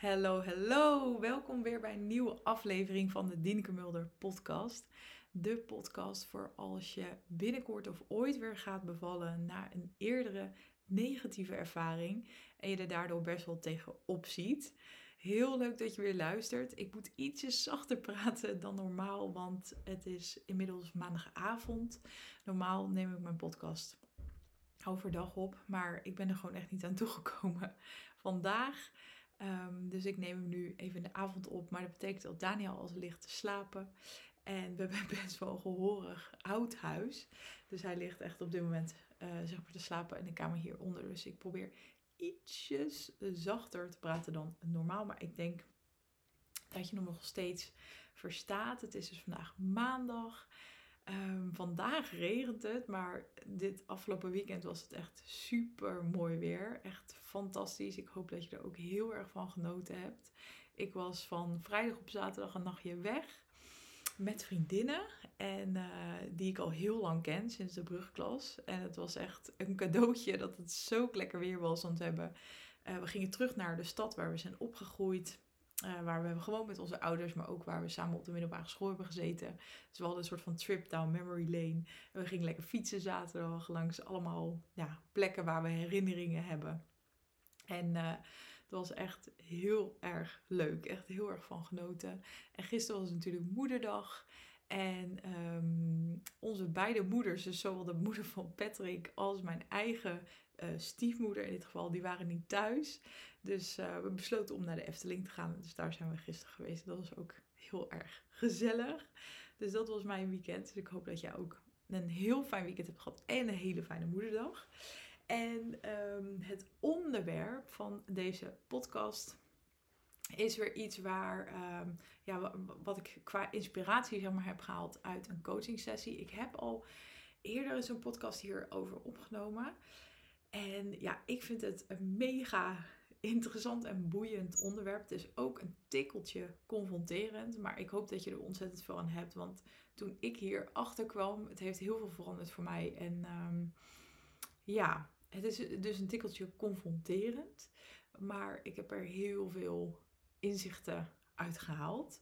Hallo, hallo. Welkom weer bij een nieuwe aflevering van de Dienke Mulder podcast. De podcast voor als je binnenkort of ooit weer gaat bevallen na een eerdere negatieve ervaring en je er daardoor best wel tegenop ziet. Heel leuk dat je weer luistert. Ik moet ietsjes zachter praten dan normaal, want het is inmiddels maandagavond. Normaal neem ik mijn podcast overdag op, maar ik ben er gewoon echt niet aan toegekomen vandaag. Ehm, dus ik neem hem nu even in de avond op. Maar dat betekent dat Daniel al ligt te slapen. En we hebben best wel een gehoorig oud huis. Dus hij ligt echt op dit moment uh, zeg maar te slapen in de kamer hieronder. Dus ik probeer ietsjes zachter te praten dan normaal. Maar ik denk dat je nog steeds verstaat. Het is dus vandaag maandag. Um, vandaag regent het, maar dit afgelopen weekend was het echt super mooi weer. Echt fantastisch. Ik hoop dat je er ook heel erg van genoten hebt. Ik was van vrijdag op zaterdag een nachtje weg met vriendinnen. En uh, die ik al heel lang ken, sinds de brugklas. En het was echt een cadeautje dat het zo lekker weer was. Want we, hebben, uh, we gingen terug naar de stad waar we zijn opgegroeid. Uh, waar we gewoon met onze ouders, maar ook waar we samen op de middelbare school hebben gezeten. Dus we hadden een soort van trip down memory lane. En we gingen lekker fietsen zaterdag langs allemaal ja, plekken waar we herinneringen hebben. En uh, het was echt heel erg leuk. Echt heel erg van genoten. En gisteren was natuurlijk moederdag. En um, onze beide moeders, dus zowel de moeder van Patrick als mijn eigen uh, stiefmoeder in dit geval, die waren niet thuis. Dus uh, we besloten om naar de Efteling te gaan. Dus daar zijn we gisteren geweest. Dat was ook heel erg gezellig. Dus dat was mijn weekend. Dus ik hoop dat jij ook een heel fijn weekend hebt gehad en een hele fijne moederdag. En um, het onderwerp van deze podcast is weer iets waar, um, ja, wat ik qua inspiratie zeg maar, heb gehaald uit een coaching sessie. Ik heb al eerder eens een podcast hierover opgenomen. En ja, ik vind het een mega interessant en boeiend onderwerp. Het is ook een tikkeltje confronterend, maar ik hoop dat je er ontzettend veel aan hebt. Want toen ik hier achter kwam, het heeft heel veel veranderd voor mij. En um, ja, het is dus een tikkeltje confronterend, maar ik heb er heel veel inzichten uitgehaald.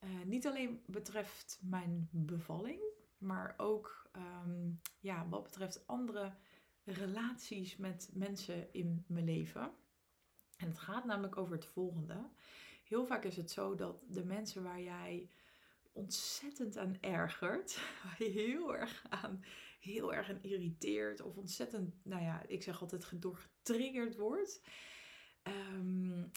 Uh, niet alleen betreft mijn bevalling, maar ook um, ja, wat betreft andere relaties met mensen in mijn leven. En het gaat namelijk over het volgende. Heel vaak is het zo dat de mensen waar jij ontzettend aan ergert, waar je heel erg aan, heel erg aan irriteert of ontzettend, nou ja, ik zeg altijd door getriggerd wordt. Um,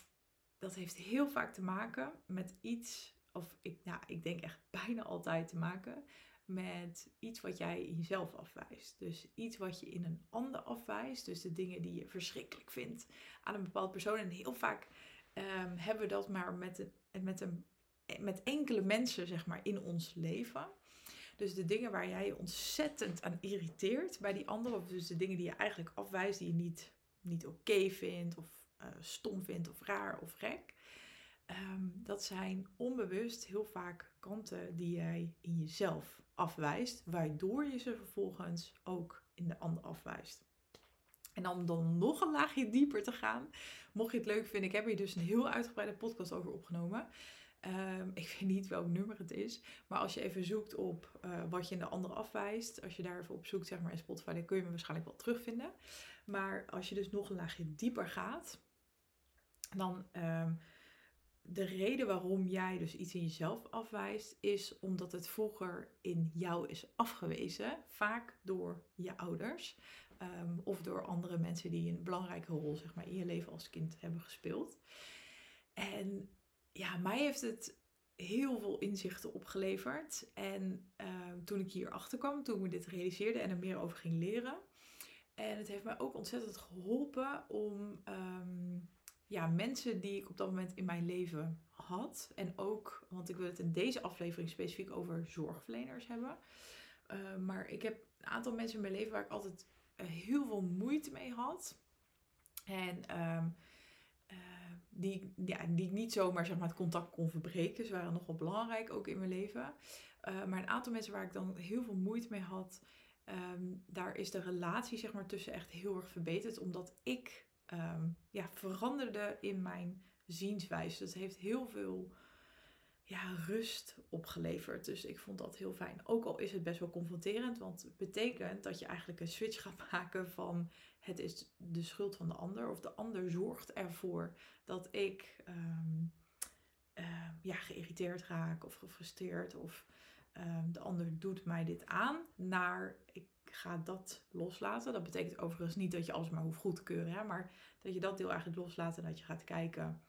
dat heeft heel vaak te maken met iets, of ik, ja, ik denk echt bijna altijd te maken met iets wat jij in jezelf afwijst. Dus iets wat je in een ander afwijst. Dus de dingen die je verschrikkelijk vindt aan een bepaald persoon. En heel vaak um, hebben we dat maar met, een, met, een, met enkele mensen zeg maar, in ons leven. Dus de dingen waar jij je ontzettend aan irriteert bij die anderen. Of dus de dingen die je eigenlijk afwijst, die je niet, niet oké vindt. Of uh, stom vindt of raar of gek. Um, dat zijn onbewust heel vaak kanten die jij in jezelf afwijst, waardoor je ze vervolgens ook in de ander afwijst. En om dan nog een laagje dieper te gaan, mocht je het leuk vinden, ik heb hier dus een heel uitgebreide podcast over opgenomen. Um, ik weet niet welk nummer het is, maar als je even zoekt op uh, wat je in de andere afwijst, als je daar even op zoekt, zeg maar in Spotify, dan kun je me waarschijnlijk wel terugvinden. Maar als je dus nog een laagje dieper gaat, dan um, de reden waarom jij dus iets in jezelf afwijst, is omdat het vroeger in jou is afgewezen. Vaak door je ouders um, of door andere mensen die een belangrijke rol zeg maar, in je leven als kind hebben gespeeld. En ja, mij heeft het heel veel inzichten opgeleverd. En uh, toen ik hier achter kwam, toen ik me dit realiseerde en er meer over ging leren. En het heeft mij ook ontzettend geholpen om um, ja, mensen die ik op dat moment in mijn leven had. En ook, want ik wil het in deze aflevering specifiek over zorgverleners hebben. Uh, maar ik heb een aantal mensen in mijn leven waar ik altijd uh, heel veel moeite mee had. En uh, die, ja, die ik niet zomaar zeg maar, het contact kon verbreken. Ze waren nogal belangrijk ook in mijn leven. maar een aantal mensen waar ik dan heel veel moeite mee had. Um, daar is de relatie zeg maar, tussen echt heel erg verbeterd. Omdat ik um, ja, veranderde in mijn zienswijze. Het heeft heel veel ja, rust opgeleverd. Dus ik vond dat heel fijn. Ook al is het best wel confronterend, want het betekent dat je eigenlijk een switch gaat maken van het is de schuld van de ander of de ander zorgt ervoor dat ik ehm, ehm, ja, geïrriteerd raak of gefrustreerd of ehm, de ander doet mij dit aan, naar ik ga dat loslaten. Dat betekent overigens niet dat je alles maar hoeft goed te keuren, hè, maar dat je dat deel eigenlijk loslaat en dat je gaat kijken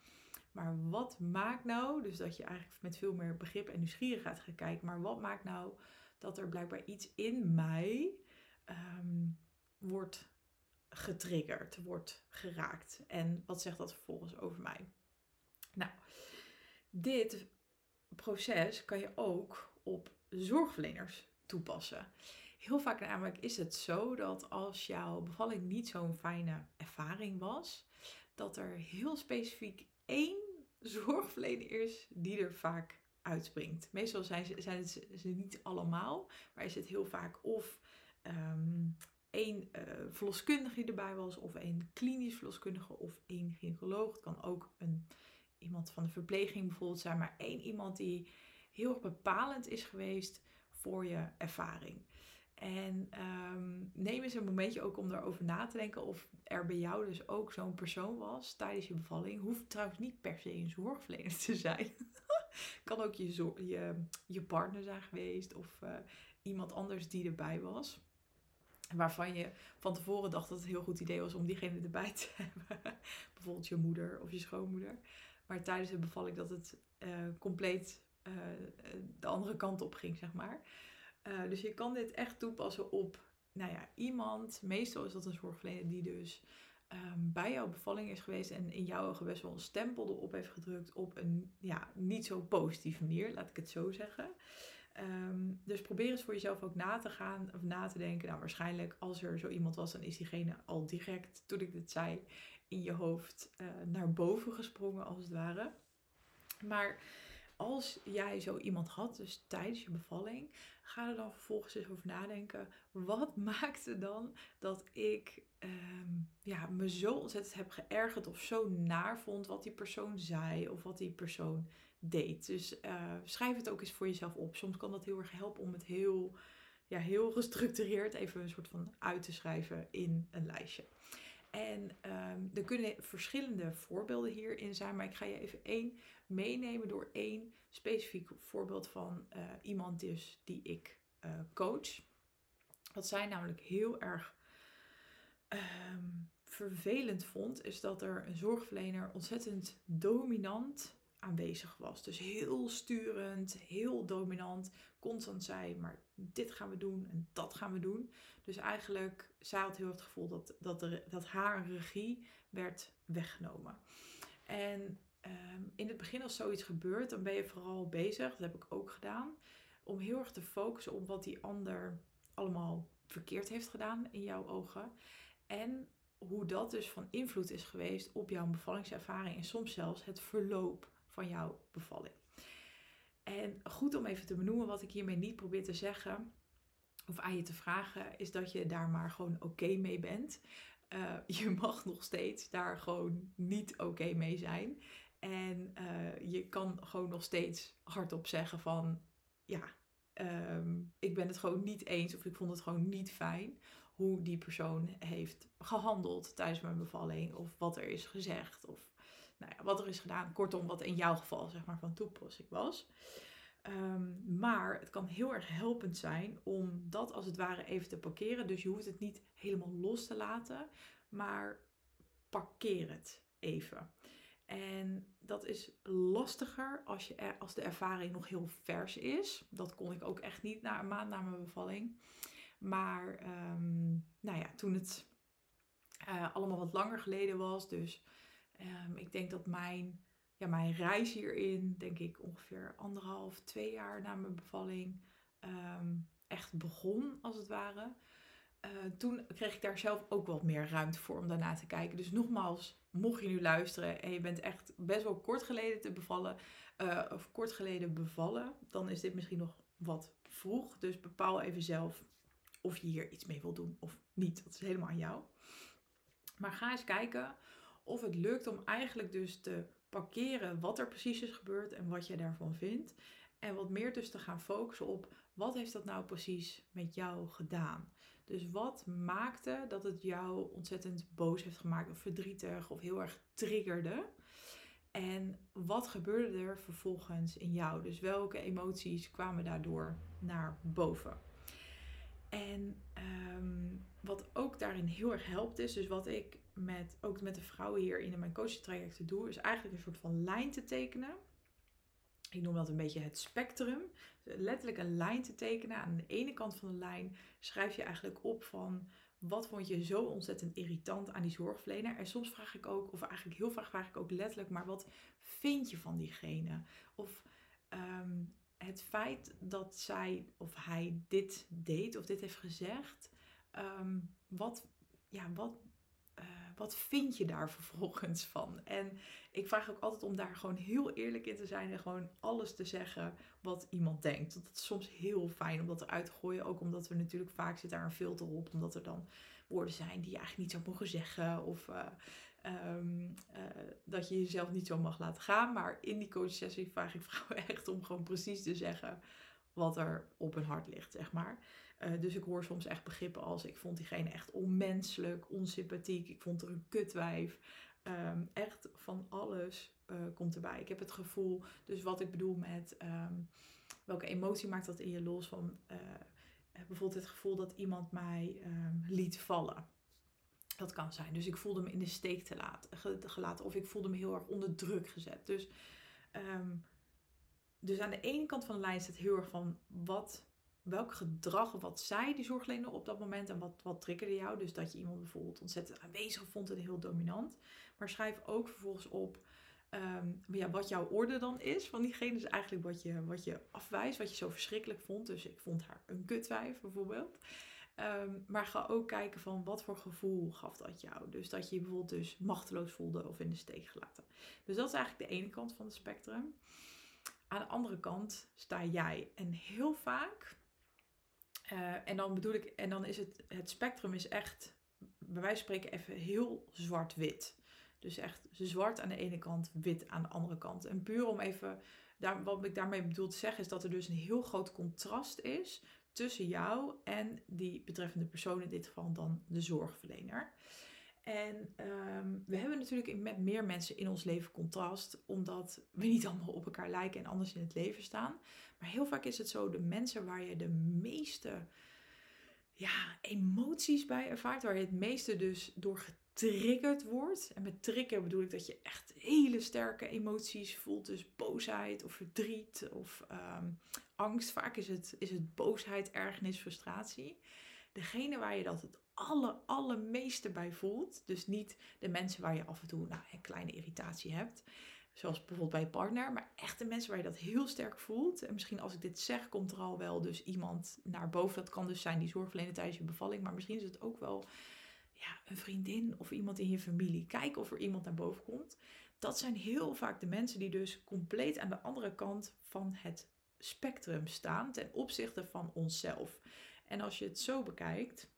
maar wat maakt nou, dus dat je eigenlijk met veel meer begrip en nieuwsgierigheid gaat kijken, maar wat maakt nou dat er blijkbaar iets in mij ehm, wordt getriggerd, wordt geraakt? En wat zegt dat vervolgens over mij? Nou, dit proces kan je ook op zorgverleners toepassen. Heel vaak namelijk is het zo dat als jouw bevalling niet zo'n fijne ervaring was, dat er heel specifiek één zorgverlener is die er vaak uitspringt. Meestal zijn ze, zijn het ze niet allemaal, maar is het heel vaak of um, één uh, verloskundige die erbij was, of één klinisch verloskundige, of één gynaecoloog. Het kan ook een, iemand van de verpleging bijvoorbeeld zijn, maar één iemand die heel erg bepalend is geweest voor je ervaring. En um, neem eens een momentje ook om daarover na te denken of er bij jou dus ook zo'n persoon was tijdens je bevalling. Hoeft trouwens niet per se een zorgverlener te zijn. kan ook je, je, je partner zijn geweest of uh, iemand anders die erbij was. Waarvan je van tevoren dacht dat het een heel goed idee was om diegene erbij te hebben. Bijvoorbeeld je moeder of je schoonmoeder. Maar tijdens de bevalling dat het uh, compleet uh, de andere kant op ging, zeg maar. Uh, dus je kan dit echt toepassen op nou ja, iemand. Meestal is dat een zorgverlener die dus um, bij jouw bevalling is geweest en in jouw ogen best wel een stempel erop heeft gedrukt op een ja, niet zo positieve manier, laat ik het zo zeggen. Um, dus probeer eens voor jezelf ook na te gaan of na te denken. Nou, waarschijnlijk als er zo iemand was, dan is diegene al direct, toen ik dit zei, in je hoofd uh, naar boven gesprongen als het ware. Maar als jij zo iemand had, dus tijdens je bevalling, ga er dan vervolgens eens over nadenken. Wat maakte dan dat ik ehm, ja, me zo ontzettend heb geërgerd of zo naar vond wat die persoon zei of wat die persoon deed. Dus uh, schrijf het ook eens voor jezelf op. Soms kan dat heel erg helpen om het heel, ja, heel gestructureerd even een soort van uit te schrijven in een lijstje. En um, er kunnen verschillende voorbeelden hierin zijn, maar ik ga je even één meenemen door één specifiek voorbeeld van uh, iemand dus die ik uh, coach. Wat zij namelijk heel erg um, vervelend vond, is dat er een zorgverlener ontzettend dominant aanwezig was. Dus heel sturend, heel dominant, constant zei, maar dit gaan we doen en dat gaan we doen. Dus eigenlijk, zij had heel het gevoel dat, dat, er, dat haar regie werd weggenomen. En um, in het begin als zoiets gebeurt, dan ben je vooral bezig, dat heb ik ook gedaan, om heel erg te focussen op wat die ander allemaal verkeerd heeft gedaan in jouw ogen. En hoe dat dus van invloed is geweest op jouw bevallingservaring en soms zelfs het verloop van jouw bevalling. En goed om even te benoemen wat ik hiermee niet probeer te zeggen of aan je te vragen, is dat je daar maar gewoon oké mee bent. Uh, je mag nog steeds daar gewoon niet oké mee zijn. En uh, je kan gewoon nog steeds hardop zeggen van ja, um, ik ben het gewoon niet eens of ik vond het gewoon niet fijn hoe die persoon heeft gehandeld tijdens mijn bevalling of wat er is gezegd of nou ja, wat er is gedaan. Kortom, wat in jouw geval zeg maar van toepassing was. Um, maar het kan heel erg helpend zijn om dat als het ware even te parkeren. Dus je hoeft het niet helemaal los te laten, maar parkeer het even. En dat is lastiger als, je er, als de ervaring nog heel vers is. Dat kon ik ook echt niet na een maand na mijn bevalling. Maar um, nou ja, toen het uh, allemaal wat langer geleden was, dus um, ik denk dat mijn ja, mijn reis hierin, denk ik ongeveer anderhalf, twee jaar na mijn bevalling, um, echt begon als het ware. Uh, toen kreeg ik daar zelf ook wat meer ruimte voor om daarna te kijken. Dus nogmaals, mocht je nu luisteren en je bent echt best wel kort geleden te bevallen, uh, of kort geleden bevallen, dan is dit misschien nog wat vroeg. Dus bepaal even zelf of je hier iets mee wil doen of niet. Dat is helemaal aan jou. Maar ga eens kijken of het lukt om eigenlijk dus te parkeren wat er precies is gebeurd en wat jij daarvan vindt. En wat meer dus te gaan focussen op wat heeft dat nou precies met jou gedaan. Dus wat maakte dat het jou ontzettend boos heeft gemaakt of verdrietig of heel erg triggerde. En wat gebeurde er vervolgens in jou? Dus welke emoties kwamen daardoor naar boven? En ehm, wat ook daarin heel erg helpt is, dus wat ik met, ook met de vrouwen hier in mijn coaching trajecten doe, is eigenlijk een soort van lijn te tekenen. Ik noem dat een beetje het spectrum. Letterlijk een lijn te tekenen. Aan de ene kant van de lijn schrijf je eigenlijk op van wat vond je zo ontzettend irritant aan die zorgverlener? En soms vraag ik ook, of eigenlijk heel vaak vraag ik ook letterlijk, maar wat vind je van diegene? Of ehm, het feit dat zij of hij dit deed of dit heeft gezegd, ehm, wat, ja, wat, uh, wat vind je daar vervolgens van? En ik vraag ook altijd om daar gewoon heel eerlijk in te zijn en gewoon alles te zeggen wat iemand denkt. Dat is soms heel fijn om dat eruit te gooien. Ook omdat we natuurlijk vaak zit daar een filter op, omdat er dan woorden zijn die je eigenlijk niet zou mogen zeggen. Of uh, um, uh, dat je jezelf niet zo mag laten gaan. Maar in die coachsessie vraag ik vrouwen echt om gewoon precies te zeggen wat er op hun hart ligt, zeg maar. Uh, dus ik hoor soms echt begrippen als ik vond diegene echt onmenselijk, onsympathiek. Ik vond er een kutwijf. Um, echt van alles uh, komt erbij. Ik heb het gevoel, dus wat ik bedoel met um, welke emotie maakt dat in je los van uh, bijvoorbeeld het gevoel dat iemand mij liet vallen. Dat kan zijn. Dus ik voelde me in de steek te laten, gelaten. Of ik voelde me heel erg onder druk gezet. Dus, dus aan de ene kant van de lijn staat heel erg van wat, welk gedrag wat zei die zorgverlener op dat moment. En wat, wat triggerde jou. Dus dat je iemand bijvoorbeeld ontzettend aanwezig vond en heel dominant. Maar schrijf ook vervolgens op um, ja, wat jouw orde dan is van diegene. Dus eigenlijk wat je, wat je afwijst, wat je zo verschrikkelijk vond. Dus ik vond haar een kutwijf bijvoorbeeld. Um, maar ga ook kijken van wat voor gevoel gaf dat jou. Dus dat je je bijvoorbeeld dus machteloos voelde of in de steek gelaten. Dus dat is eigenlijk de ene kant van het spectrum. Aan de andere kant sta jij. En heel vaak, uh, en dan bedoel ik, en dan is het, het spectrum is echt, bij wijze van spreken, even heel zwart-wit. Dus echt zwart aan de ene kant, wit aan de andere kant. En puur om even, daar, wat ik daarmee bedoel te zeggen, is dat er dus een heel groot contrast is tussen jou en die betreffende persoon, in dit geval dan de zorgverlener. En um, we hebben natuurlijk met meer mensen in ons leven contrast, omdat we niet allemaal op elkaar lijken en anders in het leven staan. Maar heel vaak is het zo, de mensen waar je de meeste ja, emoties bij ervaart, waar je het meeste dus door getriggerd wordt. En met trigger bedoel ik dat je echt hele sterke emoties voelt, dus boosheid of verdriet of um, angst. Vaak is het, is het boosheid, ergernis, frustratie. Degene waar je dat het alle, allermeeste bij voelt. Dus niet de mensen waar je af en toe nou, een kleine irritatie hebt. Zoals bijvoorbeeld bij je partner. Maar echt de mensen waar je dat heel sterk voelt. En misschien als ik dit zeg, komt er al wel dus iemand naar boven. Dat kan dus zijn die zorgverlener tijdens je bevalling. Maar misschien is het ook wel ja, een vriendin of iemand in je familie. Kijk of er iemand naar boven komt. Dat zijn heel vaak de mensen die dus compleet aan de andere kant van het spectrum staan ten opzichte van onszelf. En als je het zo bekijkt,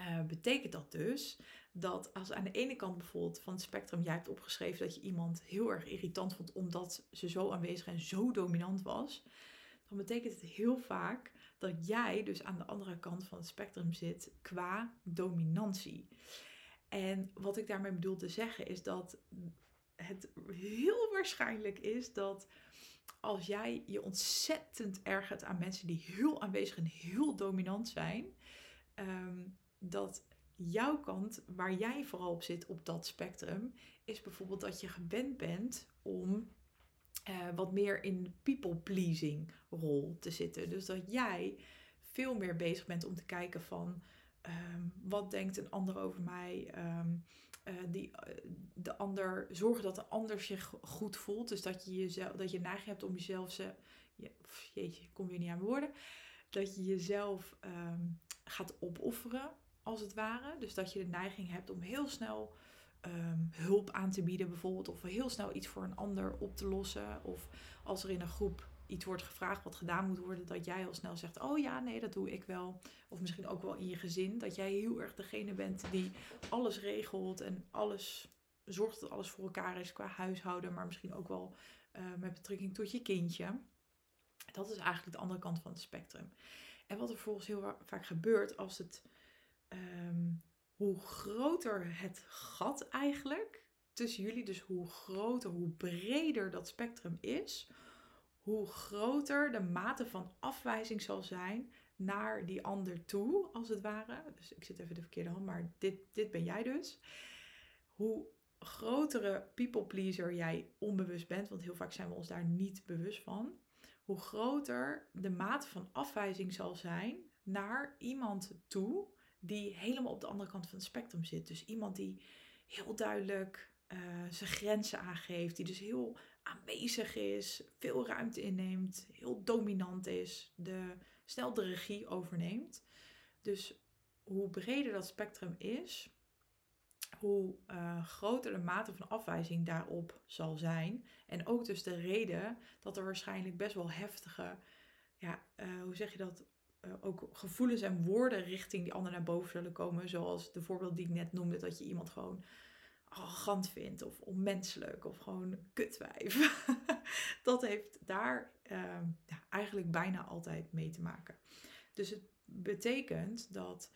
uh, betekent dat dus dat als aan de ene kant bijvoorbeeld van het spectrum jij hebt opgeschreven dat je iemand heel erg irritant vond omdat ze zo aanwezig en zo dominant was, dan betekent het heel vaak dat jij dus aan de andere kant van het spectrum zit qua dominantie. En wat ik daarmee bedoel te zeggen is dat het heel waarschijnlijk is dat als jij je ontzettend ergert aan mensen die heel aanwezig en heel dominant zijn, um, dat jouw kant, waar jij vooral op zit op dat spectrum, is bijvoorbeeld dat je gewend bent om uh, wat meer in people-pleasing rol te zitten. Dus dat jij veel meer bezig bent om te kijken van um, wat denkt een ander over mij. Um, die, uh, de ander, zorgen dat de ander zich goed voelt. Dus dat je, jezelf, dat je neiging hebt om jezelf... Ze, je, jeetje, ik kom weer niet aan woorden. Dat je jezelf um, gaat opofferen, als het ware. Dus dat je de neiging hebt om heel snel um, hulp aan te bieden, bijvoorbeeld. Of heel snel iets voor een ander op te lossen. Of als er in een groep iets wordt gevraagd wat gedaan moet worden, dat jij al snel zegt: Oh ja, nee, dat doe ik wel. Of misschien ook wel in je gezin, dat jij heel erg degene bent die alles regelt en alles zorgt dat alles voor elkaar is qua huishouden, maar misschien ook wel uh, met betrekking tot je kindje. Dat is eigenlijk de andere kant van het spectrum. En wat er volgens heel vaak gebeurt als het, ehm, hoe groter het gat eigenlijk tussen jullie, dus hoe groter, hoe breder dat spectrum is, hoe groter de mate van afwijzing zal zijn naar die ander toe, als het ware. Dus ik zit even de verkeerde hand, maar dit, dit ben jij dus. Hoe grotere people pleaser jij onbewust bent, want heel vaak zijn we ons daar niet bewust van, hoe groter de mate van afwijzing zal zijn naar iemand toe die helemaal op de andere kant van het spectrum zit. Dus iemand die heel duidelijk uh, zijn grenzen aangeeft, die dus heel aanwezig is, veel ruimte inneemt, heel dominant is, de, snel de regie overneemt. Dus hoe breder dat spectrum is, hoe uh, groter de mate van afwijzing daarop zal zijn. En ook dus de reden dat er waarschijnlijk best wel heftige, ja, uh, hoe zeg je dat, ook gevoelens en woorden richting die ander naar boven zullen komen. Zoals de voorbeeld die ik net noemde, dat je iemand gewoon arrogant vindt of onmenselijk of gewoon kutwijf. dat heeft daar ehm, ja, eigenlijk bijna altijd mee te maken. Dus het betekent dat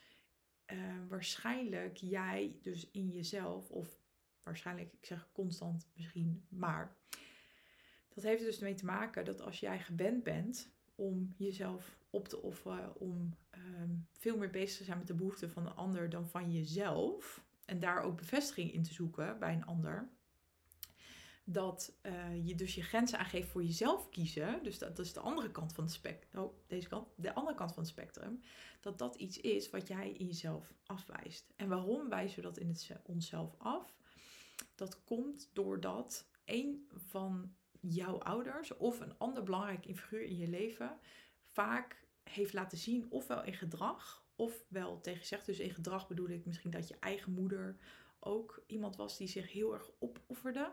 uh, waarschijnlijk jij dus in jezelf, of waarschijnlijk, ik zeg constant misschien, maar dat heeft dus mee te maken dat als jij gewend bent om jezelf op te offeren, om ehm, veel meer bezig te zijn met de behoeften van de ander dan van jezelf, en daar ook bevestiging in te zoeken bij een ander. Dat uh, je dus je grenzen aangeeft voor jezelf kiezen. Dus dat, dat is de andere kant van het spectrum. Oh, deze kant. De andere kant van het spectrum. Dat dat iets is wat jij in jezelf afwijst. En waarom wijzen we dat in het, onszelf af? Dat komt doordat een van jouw ouders of een ander belangrijk figuur in je leven vaak heeft laten zien, ofwel in gedrag ofwel tegen zegt. Dus in gedrag bedoel ik misschien dat je eigen moeder ook iemand was die zich heel erg opofferde.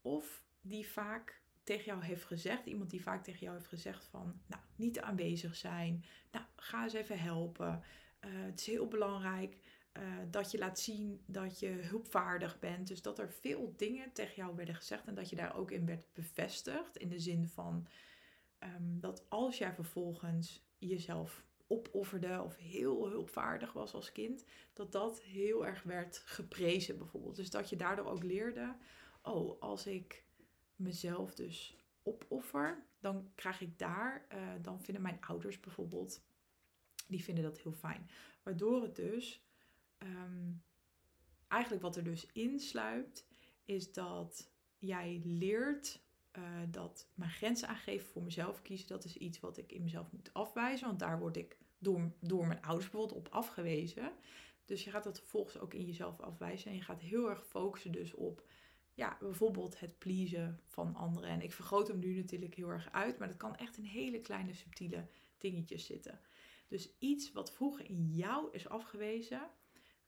Of die vaak tegen jou heeft gezegd, iemand die vaak tegen jou heeft gezegd van, nou, niet aanwezig zijn. Nou, ga eens even helpen. Uh, het is heel belangrijk uh, dat je laat zien dat je hulpvaardig bent. Dus dat er veel dingen tegen jou werden gezegd en dat je daar ook in werd bevestigd. In de zin van um, dat als jij vervolgens jezelf opofferde of heel hulpvaardig was als kind, dat dat heel erg werd geprezen bijvoorbeeld. Dus dat je daardoor ook leerde, oh, als ik mezelf dus opoffer, dan krijg ik daar, uh, dan vinden mijn ouders bijvoorbeeld, die vinden dat heel fijn. Waardoor het dus, um, eigenlijk wat er dus insluipt, is dat jij leert uh, dat mijn grenzen aangeven voor mezelf kiezen, dat is iets wat ik in mezelf moet afwijzen. Want daar word ik door, door mijn ouders bijvoorbeeld op afgewezen. Dus je gaat dat vervolgens ook in jezelf afwijzen. En je gaat heel erg focussen dus op ja, bijvoorbeeld het pleasen van anderen. En ik vergroot hem nu natuurlijk heel erg uit, maar dat kan echt in hele kleine subtiele dingetjes zitten. Dus iets wat vroeger in jou is afgewezen,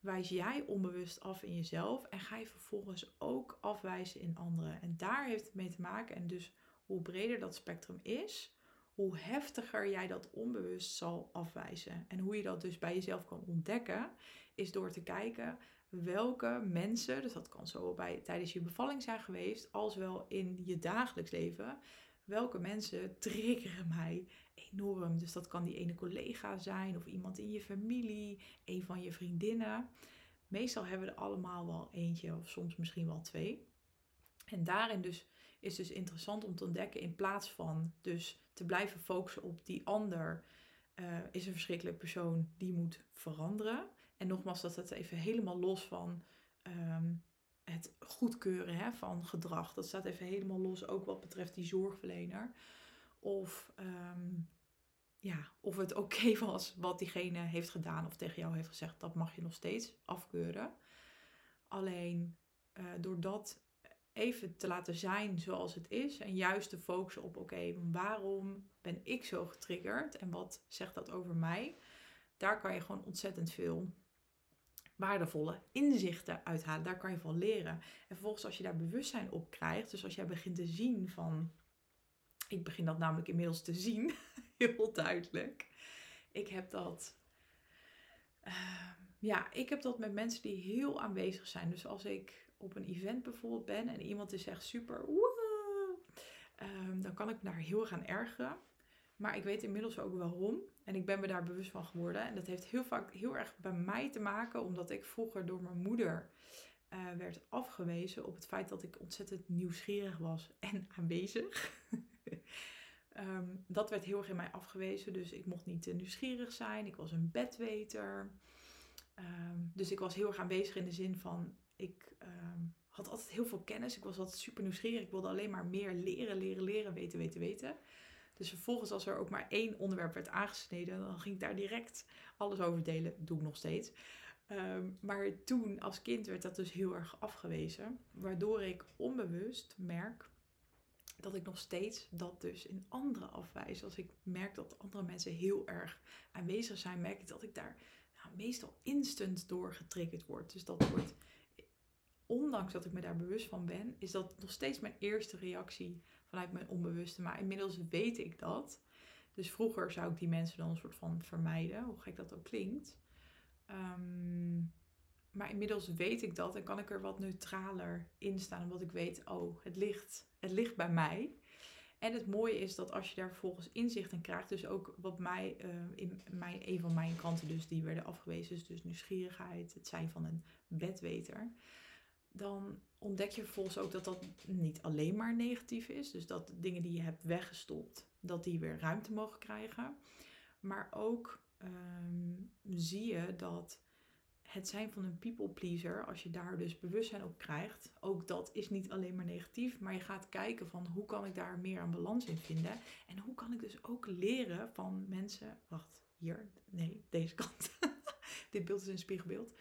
wijs jij onbewust af in jezelf en ga je vervolgens ook afwijzen in anderen. En daar heeft het mee te maken. En dus hoe breder dat spectrum is, hoe heftiger jij dat onbewust zal afwijzen. En hoe je dat dus bij jezelf kan ontdekken, is door te kijken welke mensen, dus dat kan zo bij, tijdens je bevalling zijn geweest, als wel in je dagelijks leven, welke mensen triggeren mij enorm. Dus dat kan die ene collega zijn of iemand in je familie, een van je vriendinnen. Meestal hebben we er allemaal wel eentje of soms misschien wel twee. En daarin dus is dus interessant om te ontdekken in plaats van dus te blijven focussen op die ander uh, is een verschrikkelijke persoon die moet veranderen. En nogmaals, dat het even helemaal los van um, het goedkeuren hè, van gedrag. Dat staat even helemaal los, ook wat betreft die zorgverlener. Of, um, ja, of het oké was wat diegene heeft gedaan of tegen jou heeft gezegd, dat mag je nog steeds afkeuren. Alleen uh, doordat even te laten zijn zoals het is. En juist te focussen op, oké, waarom ben ik zo getriggerd? En wat zegt dat over mij? Daar kan je gewoon ontzettend veel waardevolle inzichten uithalen. Daar kan je van leren. En vervolgens als je daar bewustzijn op krijgt, dus als jij begint te zien van, ik begin dat namelijk inmiddels te zien, heel duidelijk. Ik heb dat, uh, ja, ik heb dat met mensen die heel aanwezig zijn. Dus als ik op een event bijvoorbeeld ben en iemand is echt super, woe, ehm, dan kan ik me daar heel gaan ergeren. Maar ik weet inmiddels ook waarom. En ik ben me daar bewust van geworden. En dat heeft heel vaak heel erg bij mij te maken, omdat ik vroeger door mijn moeder uh, werd afgewezen op het feit dat ik ontzettend nieuwsgierig was en aanwezig. Ehm, dat werd heel erg in mij afgewezen. Dus ik mocht niet te nieuwsgierig zijn. Ik was een bedweter. Ehm, dus ik was heel erg aanwezig in de zin van, ik ehm, had altijd heel veel kennis. Ik was altijd super nieuwsgierig. Ik wilde alleen maar meer leren, leren, leren, weten, weten, weten. Dus vervolgens als er ook maar één onderwerp werd aangesneden, dan ging ik daar direct alles over delen. Doe ik nog steeds. Ehm, maar toen als kind werd dat dus heel erg afgewezen. Waardoor ik onbewust merk dat ik nog steeds dat dus in anderen afwijs. Als ik merk dat andere mensen heel erg aanwezig zijn, merk ik dat ik daar nou, meestal instant door getriggerd word. Dus dat wordt, ondanks dat ik me daar bewust van ben, is dat nog steeds mijn eerste reactie vanuit mijn onbewuste. Maar inmiddels weet ik dat. Dus vroeger zou ik die mensen dan een soort van vermijden, hoe gek dat ook klinkt. Ehm, maar inmiddels weet ik dat en kan ik er wat neutraler in staan. Omdat ik weet, oh, het ligt, het ligt bij mij. En het mooie is dat als je daar vervolgens inzicht in krijgt, dus ook wat mij, uh, in mijn, een van mijn kanten dus, die werden afgewezen, dus, dus nieuwsgierigheid, het zijn van een bedweter, dan ontdek je vervolgens ook dat dat niet alleen maar negatief is. Dus dat dingen die je hebt weggestopt, dat die weer ruimte mogen krijgen. Maar ook Ehm, zie je dat het zijn van een people pleaser, als je daar dus bewustzijn op krijgt, ook dat is niet alleen maar negatief, maar je gaat kijken van hoe kan ik daar meer aan balans in vinden en hoe kan ik dus ook leren van mensen, wacht, hier, nee, deze kant, dit beeld is een spiegelbeeld,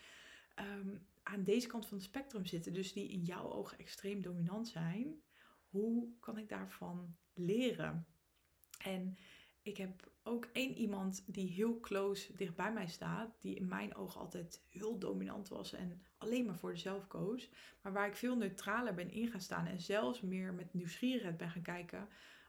um, aan deze kant van het spectrum zitten, dus die in jouw ogen extreem dominant zijn, hoe kan ik daarvan leren? En ik heb ook één iemand die heel close dicht bij mij staat, die in mijn ogen altijd heel dominant was en alleen maar voor zelf koos, maar waar ik veel neutraler ben in gaan staan en zelfs meer met nieuwsgierigheid ben gaan kijken.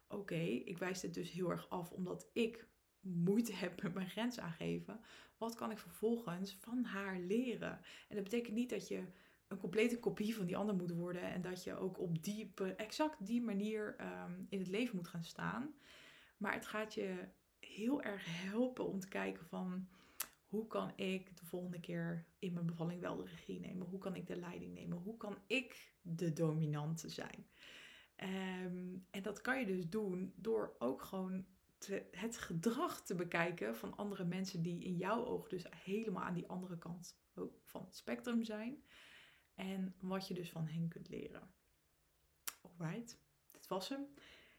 Oké, ik wijs dit dus heel erg af omdat ik moeite heb met mijn grens aangeven. Wat kan ik vervolgens van haar leren? En dat betekent niet dat je een complete kopie van die ander moet worden en dat je ook op die, exact die manier ehm, in het leven moet gaan staan. Maar het gaat je heel erg helpen om te kijken van hoe kan ik de volgende keer in mijn bevalling wel de regie nemen? Hoe kan ik de leiding nemen? Hoe kan ik de dominante zijn? Ehm, en dat kan je dus doen door ook gewoon het gedrag te bekijken van andere mensen die in jouw ogen dus helemaal aan die andere kant van het spectrum zijn. En wat je dus van hen kunt leren. Alright, dit was hem.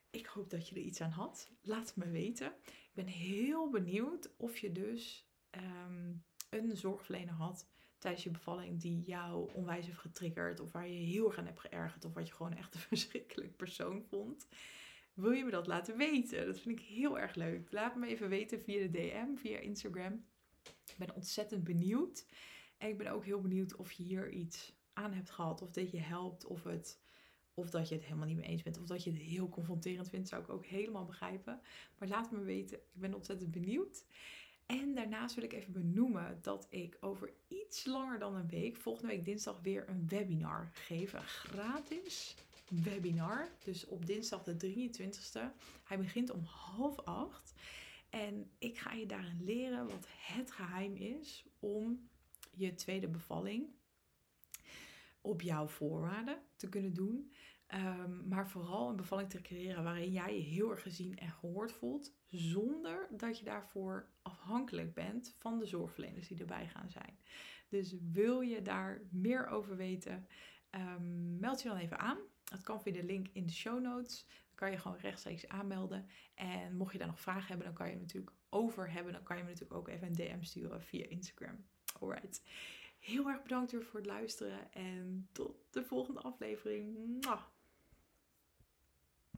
Ik hoop dat je er iets aan had. Laat het me weten. Ik ben heel benieuwd of je dus ehm, een zorgverlener had tijdens je bevalling die jou onwijs heeft getriggerd. Of waar je heel erg aan hebt geërgerd. Of wat je gewoon echt een verschrikkelijk persoon vond. Wil je me dat laten weten? Dat vind ik heel erg leuk. Laat me even weten via de DM, via Instagram. Ik ben ontzettend benieuwd. En ik ben ook heel benieuwd of je hier iets aan hebt gehad. Of dit je helpt. Of het of dat je het helemaal niet mee eens bent. Of dat je het heel confronterend vindt. Zou ik ook helemaal begrijpen. Maar laat me weten. Ik ben ontzettend benieuwd. En daarnaast wil ik even benoemen dat ik over iets langer dan een week, volgende week dinsdag, weer een webinar geef. Gratis webinar. Dus op dinsdag de 23ste. Hij begint om half acht. En ik ga je daarin leren wat het geheim is om je tweede bevalling op jouw voorwaarden te kunnen doen. Ehm, maar vooral een bevalling te creëren waarin jij je heel erg gezien en gehoord voelt. Zonder dat je daarvoor afhankelijk bent van de zorgverleners die erbij gaan zijn. Dus wil je daar meer over weten, um, meld je dan even aan. Dat kan via de link in de show notes. Dan kan je gewoon rechtstreeks aanmelden. En mocht je daar nog vragen hebben, dan kan je natuurlijk over hebben. Dan kan je me natuurlijk ook even een DM sturen via Instagram. Alright. Heel erg bedankt weer voor het luisteren en tot de volgende aflevering.